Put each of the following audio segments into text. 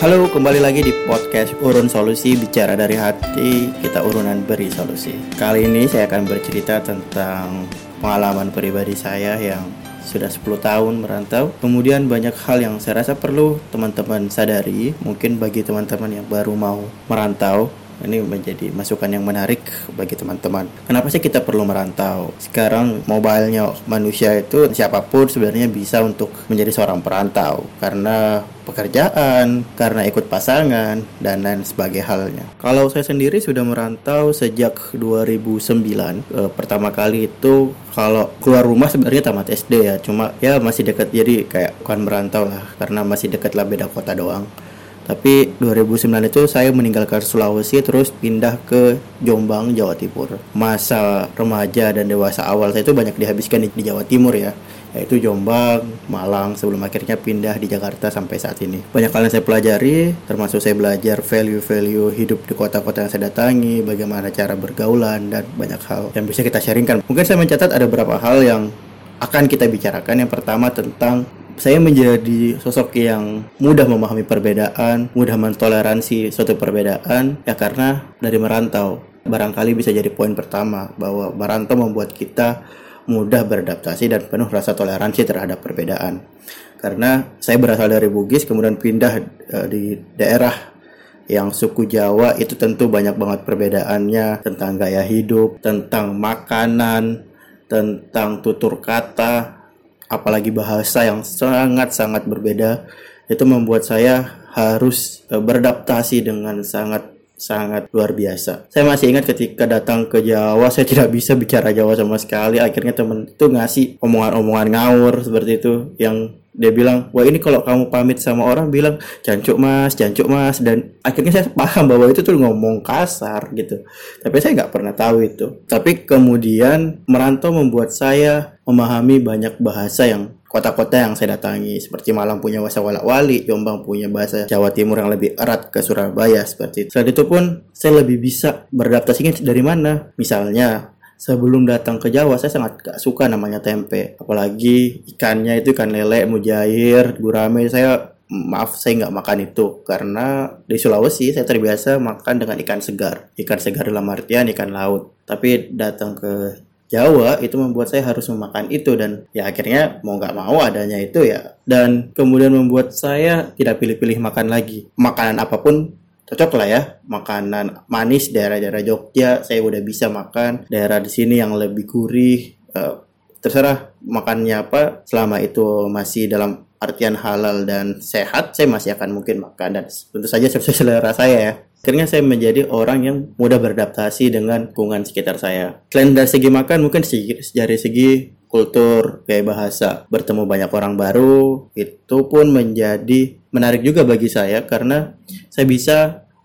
Halo, kembali lagi di podcast Urun Solusi Bicara dari Hati. Kita urunan beri solusi. Kali ini saya akan bercerita tentang pengalaman pribadi saya yang sudah 10 tahun merantau. Kemudian banyak hal yang saya rasa perlu teman-teman sadari. Mungkin bagi teman-teman yang baru mau merantau ini menjadi masukan yang menarik bagi teman-teman. Kenapa sih kita perlu merantau? Sekarang mobilenya manusia itu siapa pun sebenarnya bisa untuk menjadi seorang perantau karena pekerjaan, karena ikut pasangan dan lain sebagai halnya. Kalau saya sendiri sudah merantau sejak 2009. E, pertama kali itu kalau keluar rumah sebenarnya tamat SD ya, cuma ya masih dekat jadi kayak bukan merantau lah karena masih dekat lah beda kota doang. Tapi 2009 itu saya meninggalkan Sulawesi terus pindah ke Jombang, Jawa Timur. Masa remaja dan dewasa awal saya itu banyak dihabiskan di, Jawa Timur ya yaitu Jombang, Malang sebelum akhirnya pindah di Jakarta sampai saat ini. Banyak hal yang saya pelajari, termasuk saya belajar value-value hidup di kota-kota yang saya datangi, bagaimana cara bergaulan dan banyak hal yang bisa kita sharingkan. Mungkin saya mencatat ada beberapa hal yang akan kita bicarakan. Yang pertama tentang saya menjadi sosok yang mudah memahami perbedaan, mudah mentoleransi suatu perbedaan ya karena dari merantau. Barangkali bisa jadi poin pertama bahwa merantau membuat kita mudah beradaptasi dan penuh rasa toleransi terhadap perbedaan. Karena saya berasal dari Bugis kemudian pindah uh, di daerah yang suku Jawa itu tentu banyak banget perbedaannya tentang gaya hidup, tentang makanan, tentang tutur kata, apalagi bahasa yang sangat-sangat berbeda itu membuat saya harus e, beradaptasi dengan sangat sangat luar biasa. Saya masih ingat ketika datang ke Jawa, saya tidak bisa bicara Jawa sama sekali. Akhirnya temen itu ngasih omongan-omongan ngawur seperti itu yang dia bilang wah ini kalau kamu pamit sama orang bilang jancuk mas jancuk mas. Dan akhirnya saya paham bahwa itu tuh ngomong kasar gitu. Tapi saya nggak pernah tahu itu. Tapi kemudian merantau membuat saya memahami banyak bahasa yang kota-kota yang saya datangi. Seperti Malang punya bahasa walak wali Jombang punya bahasa Jawa Timur yang lebih erat ke Surabaya seperti itu. Selain itu pun saya lebih bisa beradaptasi dari mana? Misalnya sebelum datang ke Jawa saya sangat gak suka namanya tempe. Apalagi ikannya itu ikan lele mujair gurame. Saya maaf saya nggak makan itu. Karena di Sulawesi saya terbiasa makan dengan ikan segar. Ikan segar dalam artian ikan laut. Tapi datang ke Jawa itu membuat saya harus memakan itu. Dan ya akhirnya mau nggak mau adanya itu ya. Dan kemudian membuat saya tidak pilih-pilih makan lagi. Makanan apa pun cocok lah ya makanan manis daerah-daerah Jogja saya udah bisa makan daerah di sini yang lebih gurih. Uh, terserah makannya apa selama itu masih dalam artian halal dan sehat saya masih akan mungkin makan. Dan tentu saja sesuai selera saya ya. Akhirnya saya menjadi orang yang mudah beradaptasi dengan lingkungan sekitar saya. Selain dari segi makan mungkin dari segi kultur gaya bahasa bertemu banyak orang baru itu pun menjadi menarik juga bagi saya karena saya bisa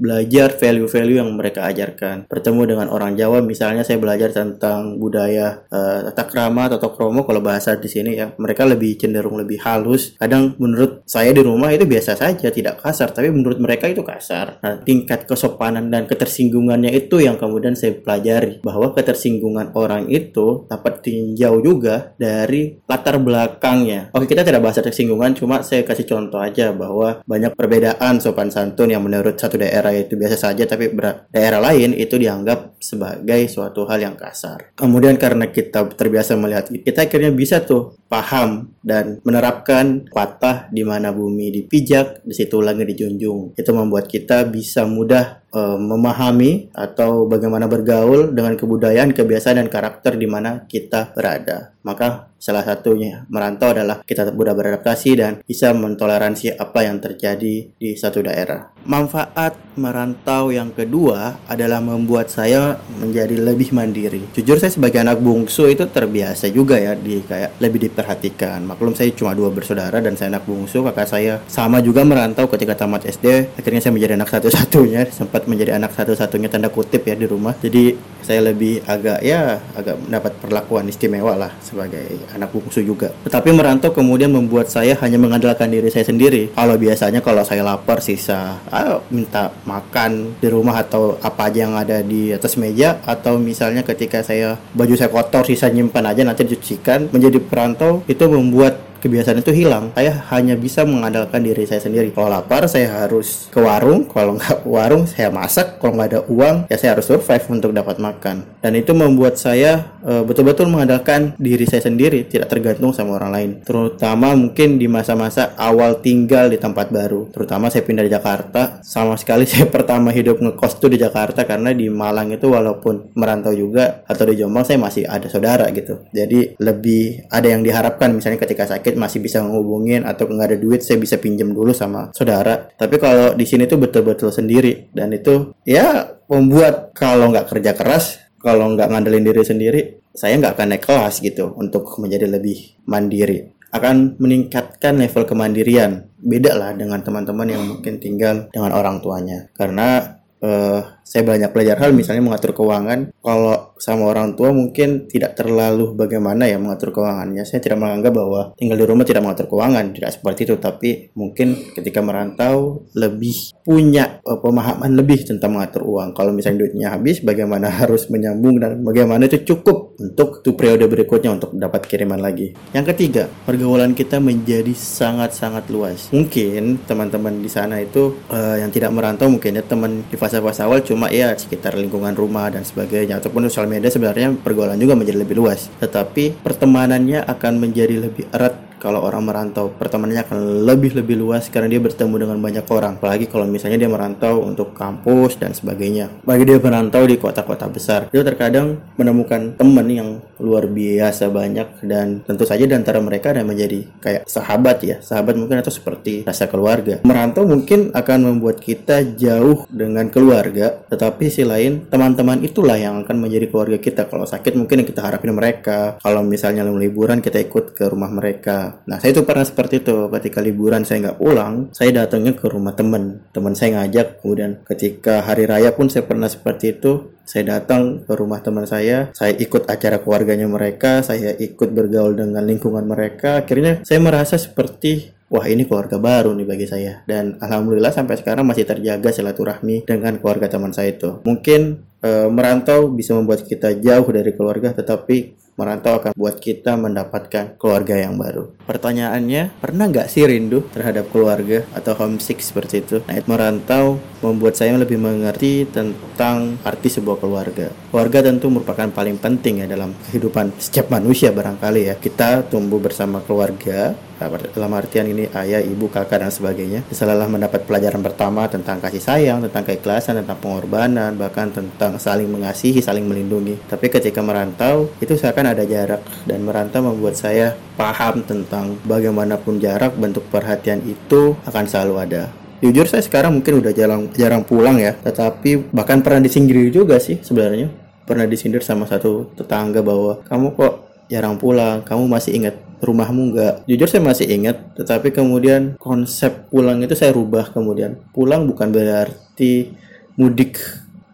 belajar value-value yang mereka ajarkan. Bertemu dengan orang Jawa misalnya saya belajar tentang budaya uh, tata krama atau kromo kalau bahasa di sini ya. Mereka lebih cenderung lebih halus. Kadang menurut saya di rumah itu biasa saja, tidak kasar, tapi menurut mereka itu kasar. Nah, tingkat kesopanan dan ketersinggungannya itu yang kemudian saya pelajari bahwa ketersinggungan orang itu dapat tinjau juga dari latar belakangnya. Oke, kita tidak bahas tersinggungan, cuma saya kasih contoh aja bahwa banyak perbedaan sopan santun yang menurut satu daerah daerah itu biasa saja tapi daerah lain itu dianggap sebagai suatu hal yang kasar. Kemudian karena kita terbiasa melihat kita akhirnya bisa tuh paham dan menerapkan patah di mana bumi dipijak, di situ langit dijunjung. Itu membuat kita bisa mudah uh, memahami atau bagaimana bergaul dengan kebudayaan, kebiasaan dan karakter di mana kita berada. Maka salah satunya merantau adalah kita mudah beradaptasi dan bisa mentoleransi apa yang terjadi di satu daerah. Manfaat merantau yang kedua adalah membuat saya menjadi lebih mandiri. Jujur saya sebagai anak bungsu itu terbiasa juga ya di kayak lebih diperhatikan. Maklum saya cuma dua bersaudara dan saya anak bungsu, kakak saya sama juga merantau ketika tamat SD. Akhirnya saya menjadi anak satu-satunya, sempat menjadi anak satu-satunya tanda kutip ya di rumah. Jadi saya lebih agak ya agak mendapat perlakuan istimewa lah sebagai anak bungsu juga. Tetapi merantau kemudian membuat saya hanya mengandalkan diri saya sendiri. Kalau biasanya kalau saya lapar sisa, ah, minta makan di rumah atau apa aja yang ada di atas meja. Atau misalnya ketika saya baju saya kotor sisa nyimpan aja nanti dicucikan. Menjadi perantau itu membuat kebiasaan itu hilang. Saya hanya bisa mengandalkan diri saya sendiri. Kalau lapar saya harus ke warung, kalau nggak warung saya masak, kalau nggak ada uang ya saya harus survive untuk dapat makan. Dan itu membuat saya uh, betul-betul mengandalkan diri saya sendiri, tidak tergantung sama orang lain. Terutama mungkin di masa-masa awal tinggal di tempat baru. Terutama saya pindah di Jakarta, sama sekali saya pertama hidup ngekos tuh di Jakarta karena di Malang itu walaupun merantau juga atau di Jombang saya masih ada saudara gitu. Jadi lebih ada yang diharapkan misalnya ketika sakit masih bisa menghubungin atau nggak ada duit saya bisa pinjam dulu sama saudara. Tapi kalau di sini tuh betul-betul sendiri. Dan itu ya membuat kalau nggak kerja keras, kalau nggak ngandelin diri sendiri, saya nggak akan naik kelas gitu untuk menjadi lebih mandiri. Akan meningkatkan level kemandirian. Beda lah dengan teman-teman yang mungkin tinggal dengan orang tuanya. Karena uh, saya banyak belajar hal misalnya mengatur keuangan. Kalau sama orang tua mungkin tidak terlalu bagaimana ya mengatur keuangannya. Saya tidak menganggap bahwa tinggal di rumah tidak mengatur keuangan tidak seperti itu. Tapi mungkin ketika merantau lebih punya uh, pemahaman lebih tentang mengatur uang. Kalau misalnya duitnya habis bagaimana harus menyambung dan bagaimana itu cukup untuk tuh periode berikutnya untuk dapat kiriman lagi. Yang ketiga pergaulan kita menjadi sangat-sangat luas. Mungkin teman-teman di sana itu uh, yang tidak merantau mungkin ya teman di fase-fase awal cuma ya sekitar lingkungan rumah dan sebagainya ataupun sosial media sebenarnya pergaulan juga menjadi lebih luas tetapi pertemanannya akan menjadi lebih erat kalau orang merantau. Pertemanannya akan lebih lebih luas karena dia bertemu dengan banyak orang apalagi kalau misalnya dia merantau untuk kampus dan sebagainya. Bagi dia merantau di kota-kota besar dia terkadang menemukan teman yang luar biasa banyak dan tentu saja di antara mereka ada menjadi kayak sahabat ya sahabat mungkin atau seperti rasa keluarga merantau mungkin akan membuat kita jauh dengan keluarga tetapi si lain teman-teman itulah yang akan menjadi keluarga kita kalau sakit mungkin yang kita harapin mereka kalau misalnya liburan kita ikut ke rumah mereka Nah, saya itu pernah seperti itu. Ketika liburan saya nggak pulang, saya datangnya ke rumah teman. Teman saya ngajak, kemudian ketika hari raya pun saya pernah seperti itu. Saya datang ke rumah teman saya, saya ikut acara keluarganya mereka, saya ikut bergaul dengan lingkungan mereka. Akhirnya saya merasa seperti wah ini keluarga baru nih bagi saya dan alhamdulillah sampai sekarang masih terjaga silaturahmi dengan keluarga teman saya itu mungkin e, merantau bisa membuat kita jauh dari keluarga tetapi merantau akan buat kita mendapatkan keluarga yang baru. Pertanyaannya, pernah nggak sih rindu terhadap keluarga atau homesick seperti itu? Nah, merantau membuat saya lebih mengerti tentang arti sebuah keluarga. Keluarga tentu merupakan paling penting ya dalam kehidupan setiap manusia barangkali ya. Kita tumbuh bersama keluarga, dalam artian ini ayah, ibu, kakak dan sebagainya. Setelah mendapat pelajaran pertama tentang kasih sayang, tentang keikhlasan, tentang pengorbanan, bahkan tentang saling mengasihi, saling melindungi. Tapi ketika merantau, itu seakan ada jarak dan merantau membuat saya paham tentang bagaimanapun jarak bentuk perhatian itu akan selalu ada. Jujur saya sekarang mungkin udah jarang jarang pulang ya, tetapi bahkan pernah disinggir juga sih sebenarnya. Pernah disindir sama satu tetangga bahwa kamu kok jarang pulang, kamu masih ingat rumahmu nggak? Jujur saya masih ingat, tetapi kemudian konsep pulang itu saya rubah kemudian. Pulang bukan berarti mudik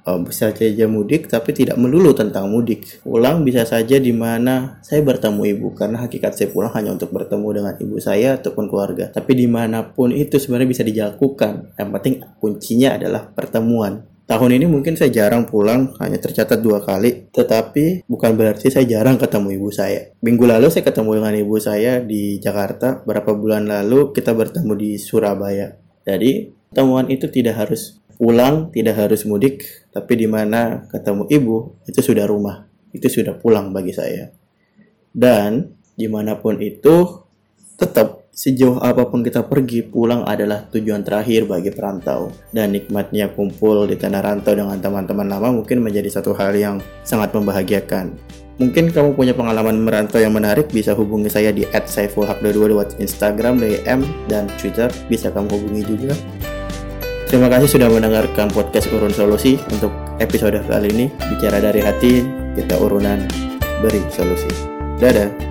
oh, bisa saja mudik tapi tidak melulu tentang mudik. Pulang bisa saja di mana saya bertemu ibu karena hakikat saya pulang hanya untuk bertemu dengan ibu saya ataupun keluarga. Tapi di mana pun itu sebenarnya bisa dilakukan. Yang penting kuncinya adalah pertemuan. Tahun ini mungkin saya jarang pulang, hanya tercatat dua kali. Tetapi bukan berarti saya jarang ketemu ibu saya. Minggu lalu saya ketemu dengan ibu saya di Jakarta. Berapa bulan lalu kita bertemu di Surabaya. Jadi pertemuan itu tidak harus pulang, tidak harus mudik. Tapi di mana ketemu ibu, itu sudah rumah. Itu sudah pulang bagi saya. Dan di mana pun itu, tetap Sejauh apa pun kita pergi, pulang adalah tujuan terakhir bagi perantau. Dan nikmatnya kumpul di tanah rantau dengan teman-teman lama mungkin menjadi satu hal yang sangat membahagiakan. Mungkin kamu punya pengalaman merantau yang menarik, bisa hubungi saya di @saifulhaq22 lewat Instagram, DM, dan Twitter. Bisa kamu hubungi juga. Terima kasih sudah mendengarkan podcast Urun Solusi. Untuk episode kali ini, bicara dari hati, kita urunan beri solusi. Dadah!